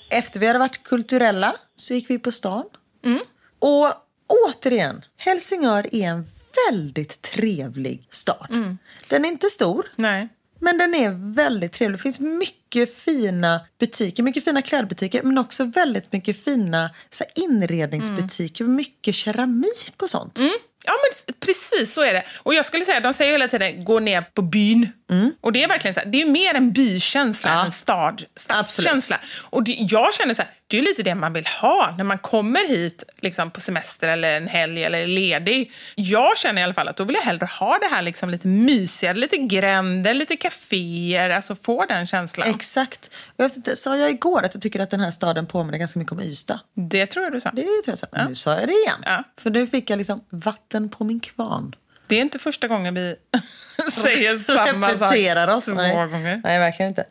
Efter vi hade varit kulturella så gick vi på stan. Mm. Och återigen, Helsingör är en väldigt trevlig stad. Mm. Den är inte stor. Nej. Men den är väldigt trevlig. Det finns mycket fina butiker, mycket fina klädbutiker men också väldigt mycket fina så inredningsbutiker, mycket keramik och sånt. Mm. Ja, men precis så är det. Och jag skulle säga, de säger hela tiden, gå ner på byn. Och det är verkligen så här, det är mer en bykänsla Ja. än en stad, stadskänsla. Och det, jag känner så här, det är lite det man vill ha när man kommer hit liksom, på semester eller en helg eller är ledig. Jag känner i alla fall att då vill jag hellre ha det här liksom, lite mysigare, lite gränder, lite kaféer, alltså få den känslan. Exakt. Jag vet inte, sa jag igår att jag tycker att den här staden påminner ganska mycket om Ystad? det tror jag du sa. Det tror jag så. Nu sa jag det igen. Ja. För nu fick jag liksom vatten på min kvarn. Det är inte första gången vi säger samma sak Repeterar oss. Nej. gånger. Nej, verkligen inte.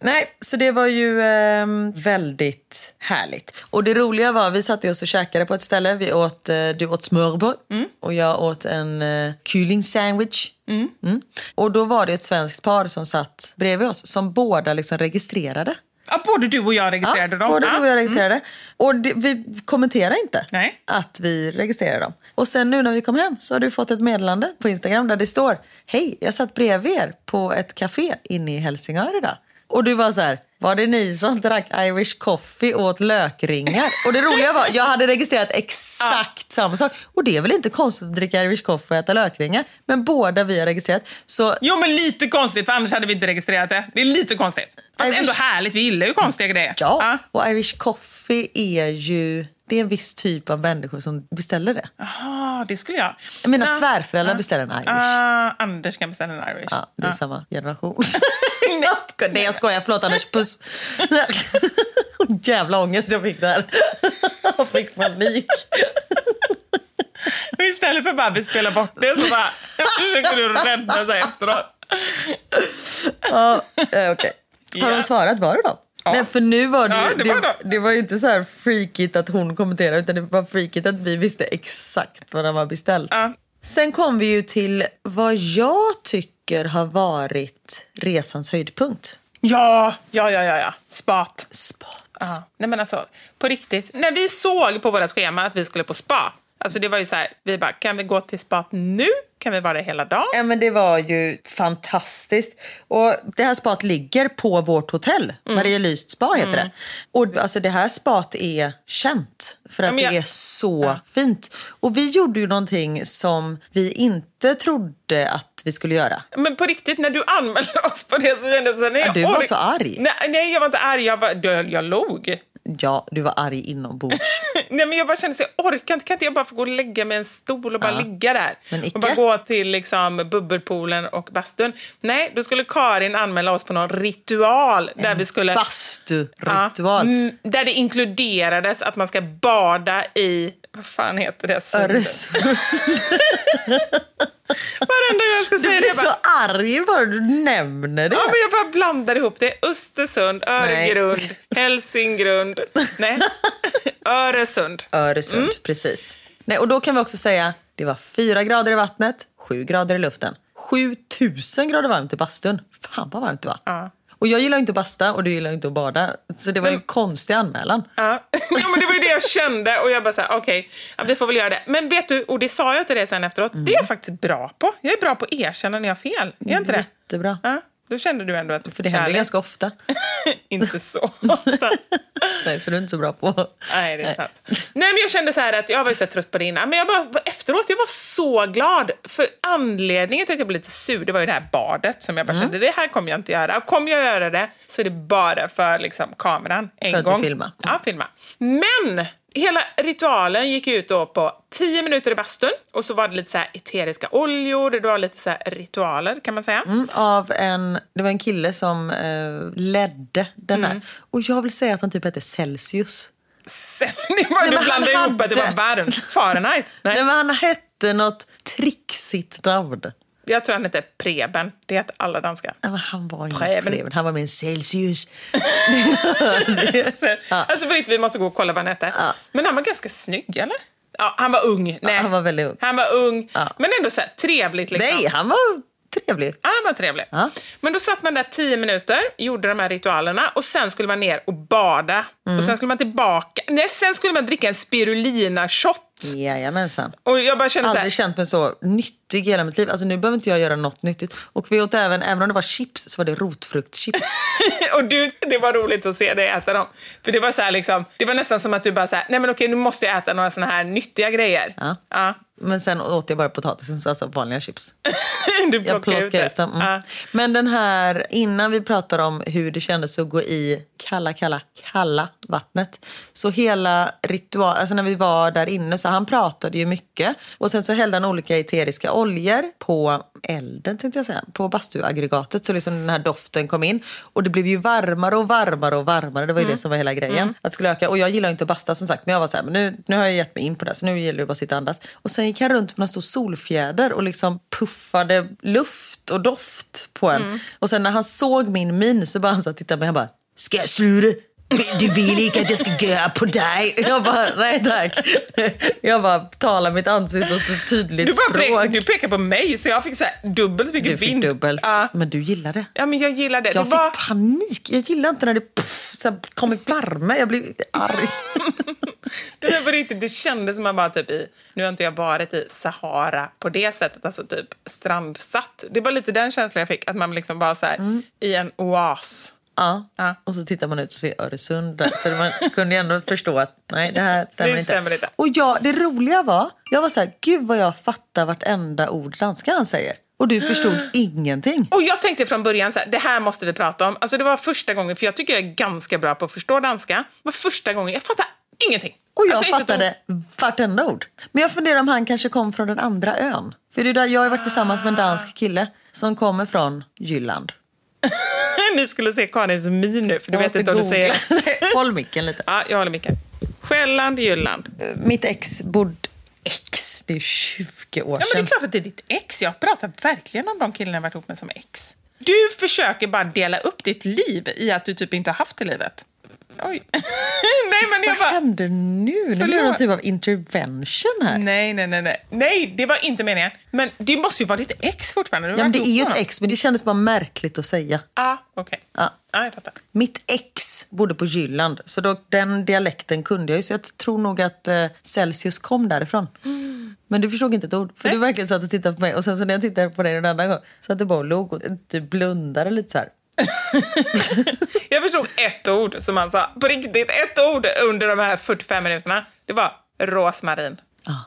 Nej, så det var ju ehm, väldigt härligt. Och det roliga var, vi satt oss och käkade på ett ställe. Vi åt, eh, du åt smörbröd och jag åt en uh, kylling sandwich. Mm. Och då var det ett svenskt par som satt bredvid oss som båda liksom registrerade. Ja, både du och jag registrerade dem. Både Ja. du och jag registrerade. Och det, vi kommenterar inte Nej. att vi registrerar dem. Och sen nu när vi kom hem så har du fått ett meddelande på Instagram där det står Hej, jag satt bredvid er på ett café inne i Helsingör idag. Och du var så här, var det ni som drack Irish coffee och åt lökringar? Och det roliga var, jag hade registrerat exakt samma sak. Och det är väl inte konstigt att dricka Irish coffee och äta lökringar. Men båda vi har registrerat. Så Jo, men lite konstigt, för annars hade vi inte registrerat det. Det är lite konstigt. Fast Irish- ändå härligt, vi gillar ju konstiga grejer. ja, och Irish coffee är ju, det är en viss typ av människor som beställer det. Jaha, det skulle jag. Menar Ja. svärföräldrar beställer en Irish. Ah, Anders kan beställa en Irish. Ja, det är Ja. samma generation. Nej, jag skojar. Förlåt, Anders. Puss. Jävla ångest jag fick där. Jag fick panik. Istället för bara att vi spelar bort det så bara försöker du rädda sig efteråt. Ja, eh, okej. Har Ja. de svarat? Var det då? Ja. Nej, för nu var det, Ja, det var det, de. det var ju inte så här freakigt att hon kommenterade utan det var freakigt att vi visste exakt vad de var beställt. Ja. Sen kom vi ju till vad jag tycker har varit resans höjdpunkt. Ja, ja, ja, ja, ja. Spat. Spat. Ja. Nej, men alltså, på riktigt. När vi såg på vårt schema att vi skulle på spa, alltså det var ju så här, vi bara, kan vi gå till spat nu? Kan vi vara där hela dagen? Ja, men det var ju fantastiskt. Och det här spat ligger på vårt hotell. Mm. Maria Lyst spa heter det. Och alltså det här spat är känt för att men jag- det är så fint. Och vi gjorde ju någonting som vi inte trodde att vi skulle göra. Men på riktigt, när du anmälde oss på det så kände jag så här, nej, Ja, du var så arg. Nej, nej, jag var inte arg. Jag, var, jag, jag log. Ja, du var arg inombords. Nej, men jag bara kände så jag orkar inte. Kan inte jag bara få gå och lägga mig i en stol och bara ligga där? Men icke. och bara gå till liksom, bubbelpoolen och bastun. Nej, då skulle Karin anmäla oss på någon ritual där vi skulle... Basturitual. Ja, mm, där det inkluderades att man ska bada i... Vad fan heter det? Sundet? Öresund. Varenda gång jag ska Du säga det. blir Jag så arg bara du nämner det. ja, men jag bara blandar ihop det. Östersund, Öregrund, Hälsingrund. Nej, Öresund. Öresund, Mm. precis. Nej, och då kan vi också säga det var fyra grader i vattnet, sju grader i luften. 7000 grader varmt i bastun. Fan vad varmt det var. Ja. Och jag gillar inte att basta och du gillar inte att bada. Så det var ju en konstig anmälan. Ja. ja, men det var ju det jag kände och jag bara såhär, okej, ja, vi får väl göra det. Men vet du, och det sa jag till dig sen efteråt, det är jag faktiskt bra på. Jag är bra på att erkänna när jag har fel. Är jag inte det? Jättebra. Ja, då kände du ändå att För det händer ganska ofta. inte så ofta. Nej, så du är inte så bra på... Nej, det är sant. Nej, men jag kände så att jag var så trött på det innan, men jag bara, efteråt, jag var så glad. För anledningen till att jag blev lite sur, det var ju det här badet som jag bara kände, det här kommer jag inte göra. Och kommer jag göra det så är det bara för liksom, kameran en För att gång. filma. Ja, filma. Men hela ritualen gick ut då på 10 minuter i bastun och så var det lite så här eteriska oljor, det var lite så ritualer kan man säga. Mm, av en, det var en kille som eh, ledde den Mm. här. Och jag vill säga att han typ hette Celsius. Sen, var, men du blandade ihop att det var hade- varmt. Fahrenheit. Nej. Nej, men han hette något trixigt namn. Jag tror han hette Preben. Det heter alla danskar. Ja, han var ju Preben. Preben. Han var med en Celsius. Så, Alltså vi måste gå och kolla vad han hette. Men han var ganska snygg, eller? Ja, han var ung. Nej. han var väldigt ung. Han var ung, men ändå så här, trevligt. Liksom. Nej, han var trevlig. Ja, han var trevlig. Ja. Men då satt man där tio minuter, gjorde de här ritualerna och sen skulle man ner och bada. Mm. Och sen skulle man tillbaka. Nej, sen skulle man dricka en spirulina-shot. Jajamensan. Och jag bara kände så här, Aldrig känt mig så nyttig i hela mitt liv. Alltså nu behöver inte jag göra något nyttigt. Och vi åt även, även om det var chips, så var det rotfruktchips. och du, det var roligt att se dig äta dem. För det var så liksom, det var nästan som att du bara så här, nej men okej nu måste jag äta några såna här nyttiga grejer. Ja. Ja. Men sen åt jag bara potatisen, så alltså vanliga chips. du Jag plockade plockade ut det. ut dem. Mm. Ja. Men den här, innan vi pratar om hur det kändes att gå i kalla, kalla, kalla vattnet. Så hela ritual, alltså när vi var där inne så han pratade ju mycket. Och sen så hällde han olika eteriska oljor på elden tänkte jag säga. På bastuaggregatet så liksom den här doften kom in. Och det blev ju varmare och varmare och varmare. Det var ju det som var hela grejen. Att det skulle öka. Och jag gillar ju inte att basta som sagt. Men jag var så här, men nu, nu har jag gett mig in på det. Så nu gäller det bara att sitta och andas. Och sen gick han runt med en stor solfjäder och liksom puffade luft och doft på en. Och sen när han såg min min så bara han så tittade på mig han bara, ska jag sluta? Du vill inte att jag ska göra på dig. Jag bara, nej tack. Jag bara talar mitt ansikte så tydligt Du, bara språk. du pekar på mig så jag fick så här dubbelt så mycket Du fick vind. dubbelt. Ja. Men du gillar det. ja, men jag gillar det. Jag det fick var... panik. Jag gillar inte när det puff, så här, kommer värme. Jag blir arg. Det, där var riktigt, det kändes som man bara typ i, nu har inte jag varit i Sahara på det sättet, alltså typ strandsatt. Det var lite den känslan jag fick, att man liksom bara så här, i en oas. Ja. Ja. Och så tittar man ut och ser Öresund där. Så man kunde ju ändå förstå att nej, det här stämmer, Det inte. stämmer inte. Och jag, det roliga var, jag var så här, gud vad jag fattar vartenda ord danska han säger. Och du förstod ingenting. Och jag tänkte från början så här, det här måste vi prata om. Alltså det var första gången, för jag tycker jag är ganska bra på att förstå danska. Det var första gången, jag fattade ingenting. Och jag Alltså, fattade vartenda ord. Men jag funderar om han kanske kom från den andra ön. För det är där jag har varit tillsammans med en dansk kille som kommer från Jylland. Ni skulle se Karins min nu, för du Jag vet inte om du säger. Håll micken lite. Ja, jag håller micken. Själland, Jylland. Mitt ex bodde... Ex? Det är 20 år Ja, men det sedan. är klart att det är ditt ex. Jag pratar verkligen om de killarna jag varit ihop med som ex. Du försöker bara dela upp ditt liv i att du typ inte har haft det livet. Oj. nej, men jag Vad bara... händer nu? Nu blir det någon typ av intervention här. Nej, nej, nej, nej. Nej, det var inte meningen. Men det måste ju vara ditt ex fortfarande. Du Ja, men det är ju ett ex, men det kändes bara märkligt att säga. Ah, okej. Ja. Ja, jag fattar. Mitt ex bodde på Jylland, så då, den dialekten kunde jag ju. Så jag tror nog att eh, Celsius kom därifrån. Men du förstod inte ett ord. För du verkligen satt och tittade på mig och sen så när jag tittade på dig en annan gång så att du bara och log och du blundade lite så här. Jag förstod ett ord som han sa. På riktigt, ett ord under de här 45 minuterna. Det var rosmarin. Ja.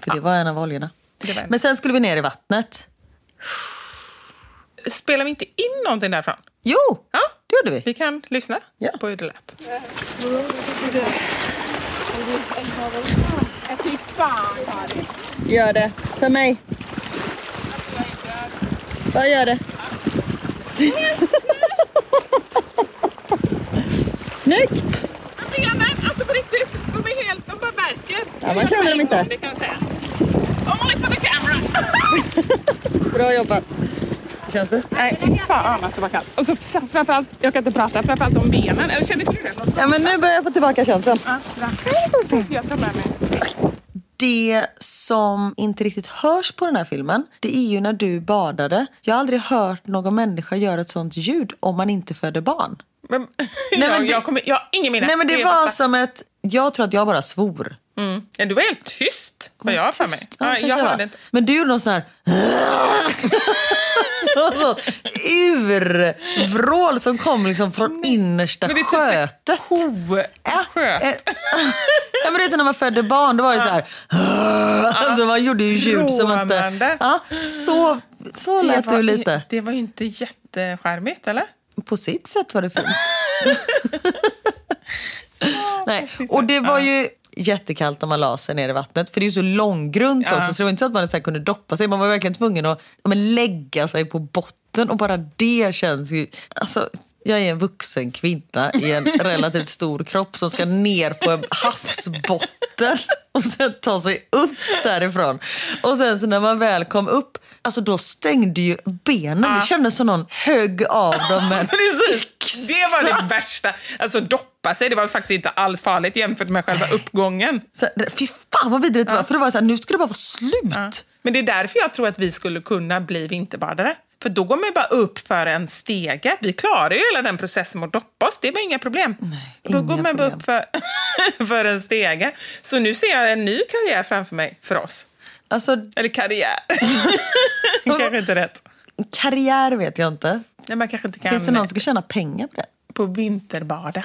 För det var en av oljorna. En. Men sen skulle vi ner i vattnet. Spelar vi inte in någonting därifrån? Jo, Ja. det gjorde vi. Vi kan lyssna Ja. på hur det lät. Gör det. För mig. Vad gör det? Snyggt! Benen, alltså på riktigt, de är helt, de bara verkar. Ja, man känner dem inte. Det kan jag säga. Only for the camera. Bra jobbat. Hur känns det? Nej, fy fan alltså vad kallt. Och så framförallt, jag kan inte prata, framförallt om benen. Eller kände du det? Ja, men nu börjar jag få tillbaka känslan. Ja, bra. Jag tar med mig. Det som inte riktigt hörs på den här filmen, det är ju när du badade. Jag har aldrig hört någon människa göra ett sånt ljud om man inte föder barn. Men, Nej, jag, men det- jag, kommer, jag har ingen minne. Nej men det är var som ett... Jag tror att jag bara svor. Mm. Ja, du var helt tyst, vad jag har för mig. Ja, jag hörde inte. Men du gjorde någon sån här... urvrål som kom liksom från innersta Men det är typ skötet. Ko... Ja, Sköt. eh, ja, men det är när man födde barn, då var det så här... Alltså man gjorde ju ljud som inte... Råmande. Ja, så, så lät var, du lite. Det var inte jätteskärmigt, eller? På sitt sätt var det fint. Nej. Och det var ju jättekallt när man la sig ner i vattnet. För det är ju så långgrunt Ja. också. Så det var inte så att man så kunde doppa sig. Man var verkligen tvungen att men lägga sig på botten. Och bara det känns ju... Alltså, jag är en vuxen kvinna i en relativt stor kropp som ska ner på en havsbotten och sen ta sig upp därifrån. Och sen så när man väl kom upp, alltså då stängde ju benen. Det kändes som någon högg av dem med en Precis. yxa. Det var det värsta. Alltså doppa sig, det var faktiskt inte alls farligt jämfört med själva uppgången. Så, fy fan vad vidrigt det var. För det var så här, nu ska det bara vara slut. Men det är därför jag tror att vi skulle kunna bli vinterbadare. För då går man bara upp för en stege. Vi klarar ju hela den processen med att doppa oss. Det var inga problem. då inga går man bara problem. upp för, för en stege. Så nu ser jag en ny karriär framför mig för oss. Alltså, Eller karriär. kanske inte rätt. karriär vet jag inte. Nej, man kanske inte kan Finns det någon som ska tjäna pengar på det? på vinterbada.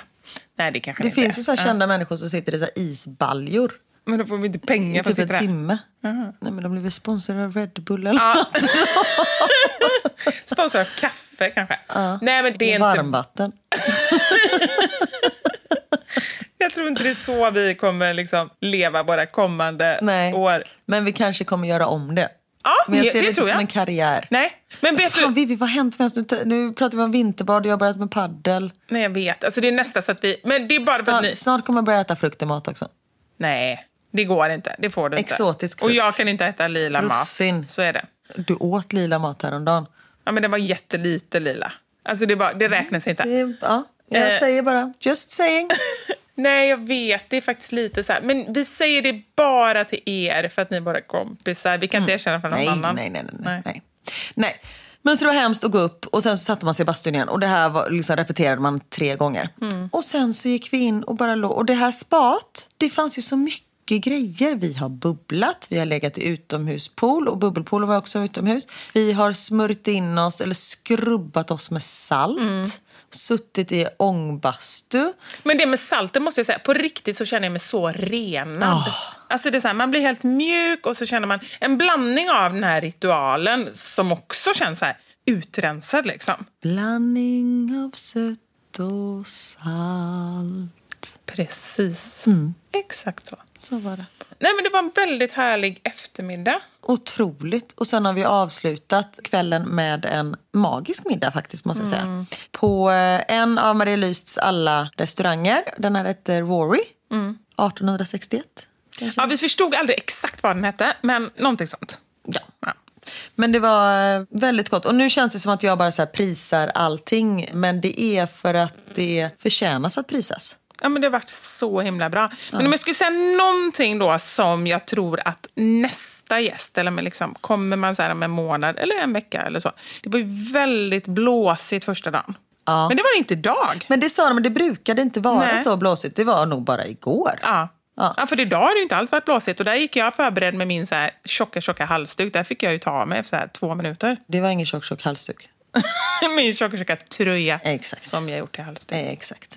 Nej, det kanske Det inte finns ju så här kända människor som sitter i så här isbaljor Men då får vi inte pengar för att typ sitta en där. timme. Nej, men de blir väl sponsrade av Red Bull eller Ja. något. Sponsor av kaffe kanske. Nej, men det är inte... Varmvatten. Jag tror inte det är så vi kommer liksom leva våra kommande Nej. år. Men vi kanske kommer göra om det. Ja, Men jag ser det det inte tror som jag. en karriär. Nej, men vet Fan du... Vivi, vad har hänt med oss? Nu, nu pratar vi om vinterbad och jag har börjat med paddel. Nej, jag vet. Alltså, det är nästan så att vi... Men det är bara Snart, ni... snart kommer jag börja äta frukt i mat också. Nej, det går inte. Det får du inte. Exotisk Och frukt. jag kan inte äta lila Russin. mat. Så är det. Du åt lila mat häromdagen. Ja, men den var jättelite lila. Alltså, det, var, det räknas inte. Det, ja, jag Eh. säger bara, just saying. Nej, jag vet. Det är faktiskt lite så här. Men vi säger det bara till er för att ni är våra kompisar. Vi kan inte erkänna för någon Nej, annan. nej, nej, nej, nej, nej. nej. Men så det var hemskt att gå upp och sen så satte man sig i bastun igen och det här var, liksom, repeterade man tre gånger. Mm. Och sen så gick vi in och bara låg. Och det här spat, det fanns ju så mycket grejer. Vi har bubblat, vi har legat i utomhuspool och bubbelpool var också utomhus. Vi har smörjt in oss eller skrubbat oss med salt. Mm. Suttit i ångbastu. Men det med salten måste jag säga, på riktigt så känner jag mig så renad. Alltså det är så här, man blir helt mjuk och så känner man en blandning av den här ritualen som också känns så här utrensad liksom. Blandning av sött och salt. Precis. Exakt så. Så var det. Nej men det var en väldigt härlig eftermiddag. Otroligt. Och sen har vi avslutat kvällen med en magisk middag faktiskt måste jag säga. På eh, en av Marie Lysts alla restauranger. Den här heter Rory. 1861. kanske. Ja, vi förstod aldrig exakt vad den hette, men någonting sånt. Ja. Ja. Men det var eh, väldigt gott. Och nu känns det som att jag bara så prisar allting. Men det är för att det förtjänas att prisas. Ja, men det har varit så himla bra. Men om jag skulle säga någonting då som jag tror att nästa gäst, eller med liksom, kommer man så här om en månad eller en vecka eller så. Det var ju väldigt blåsigt första dagen. Ja. Men det var det inte idag. Men det sa de, men det brukade inte vara Nej. så blåsigt. Det var nog bara igår. Ja. Ja. Ja. för idag har det ju inte alls varit blåsigt. Och där gick jag förberedd med min så här tjocka, tjocka halsduk. Där fick jag ju ta av mig efter så här två minuter. Det var ingen tjock, tjock halsduk. min tjocka, tjocka tröja. Exakt. Som jag gjort till halsduk. Exakt.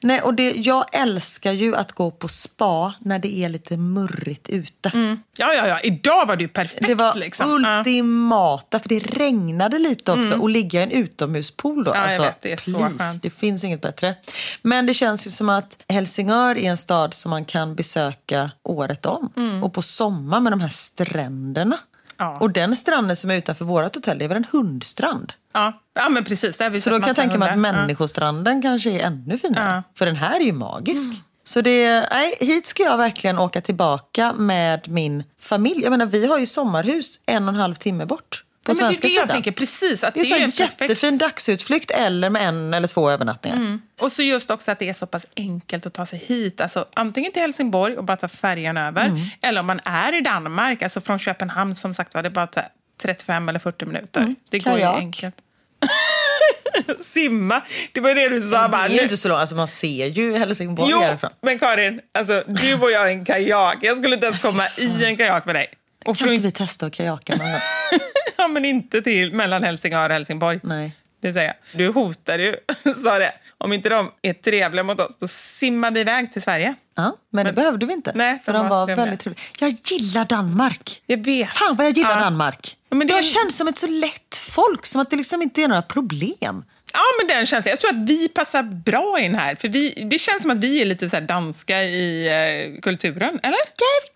Nej, och det, jag älskar ju att gå på spa när det är lite murrigt ute. Ja, ja, ja. Idag var det ju perfekt. Det var liksom. Ultimata, för det regnade lite också. Och ligga i en utomhuspool då. Ja, jag alltså, vet, det är så skönt. Det finns inget bättre. Men det känns ju som att Helsingör är en stad som man kan besöka året om. Och på sommar med de här stränderna. Ja. Och den stranden som är utanför vårt hotell, det är väl en hundstrand? Ja. ja, men precis. Där vi Så då kan jag tänka mig att hundar. Ja. människostranden kanske är ännu finare. Ja. För den här är ju magisk. Så det, nej, hit ska jag verkligen åka tillbaka med min familj. Jag menar, vi har ju sommarhus en och en halv timme bort. På Ja, men det är svenska det jag tänker, precis, att det är, det är en en perfekt- jättefin dagsutflykt eller med en eller två övernattningar. Mm. Och så just också att det är så pass enkelt att ta sig hit. Alltså, antingen till Helsingborg och bara ta färjan över. Mm. Eller om man är i Danmark, alltså från Köpenhamn som sagt var det är bara så här 35 eller 40 minuter. Mm. Det går ju Kajak. enkelt. Simma, det var det du sa. Det är ju inte så långt, alltså man ser ju Helsingborg Jo, härifrån. men Karin, alltså, du och jag i en kajak. Jag skulle inte ens komma i en kajak med dig. Och Kan för, inte vi testa att kajaka någon gång? ja, men inte till mellan Helsingör och Helsingborg. Nej. Det säger jag. Du hotar ju, sa det. Om inte de är trevliga mot oss, då simmar vi iväg till Sverige. Ja, men, det behövde vi inte. Nej, för de var var trevliga. väldigt trevliga. Jag gillar Danmark. Jag vet. Fan vad jag gillar Ja. Danmark. Ja, men det de är- känns som ett så lätt folk, som att det liksom inte är några problem. Ja, men den känslan. Jag tror att vi passar bra in här. För vi, det känns som att vi är lite så danska i eh, kulturen, eller?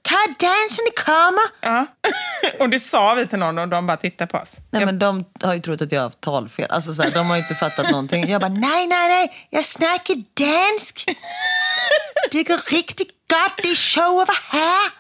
Ta dansen i kommer! Ja. och det sa vi till någon och de bara tittade på oss. Nej, men de har ju trott att jag har haft talfel. Alltså, så här, de har ju inte fattat någonting. Jag bara, nej, nej, nej, jag snackar dansk. Det går riktigt gott, det är show över här.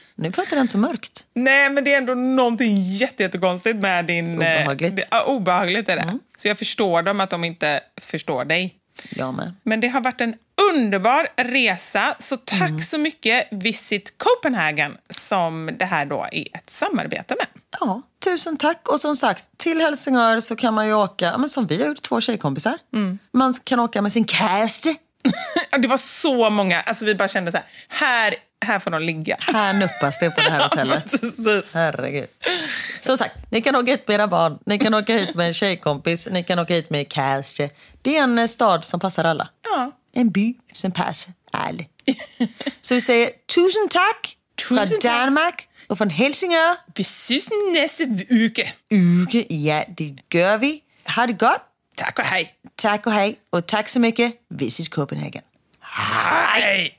Nu pratar den så mörkt. Nej, men det är ändå någonting jätte- jättekonstigt med din... eh, Obehagligt. det- Ja, obehagligt är det. Så jag förstår dem att de inte förstår dig. Jag med. Men det har varit en underbar resa, så tack Mm. så mycket Visit Copenhagen som det här då är ett samarbete med. Ja, tusen tack. Och som sagt, till Helsingör så kan man ju åka, men som vi har gjort, två tjejkompisar. Man kan åka med sin. Ja, Det var så många, alltså vi bara kände så här, här, här får de ligga. Här nuppas det på det här hotellet. Precis. Herregud. Som sagt, ni kan åka hit med era barn, ni kan åka hit med en tjejkompis, ni kan åka hit med käste. Det är en eh, stad som passar alla. Ja. En by som passar alla. Så vi säger tusen tack från Tusen tack. Danmark och från Helsingör. Vi syns nästa uke. Uke, ja det gör vi. Ha det gott. Tack och hej. Tack och hej. Och tack så mycket. Visit Copenhagen. Hej!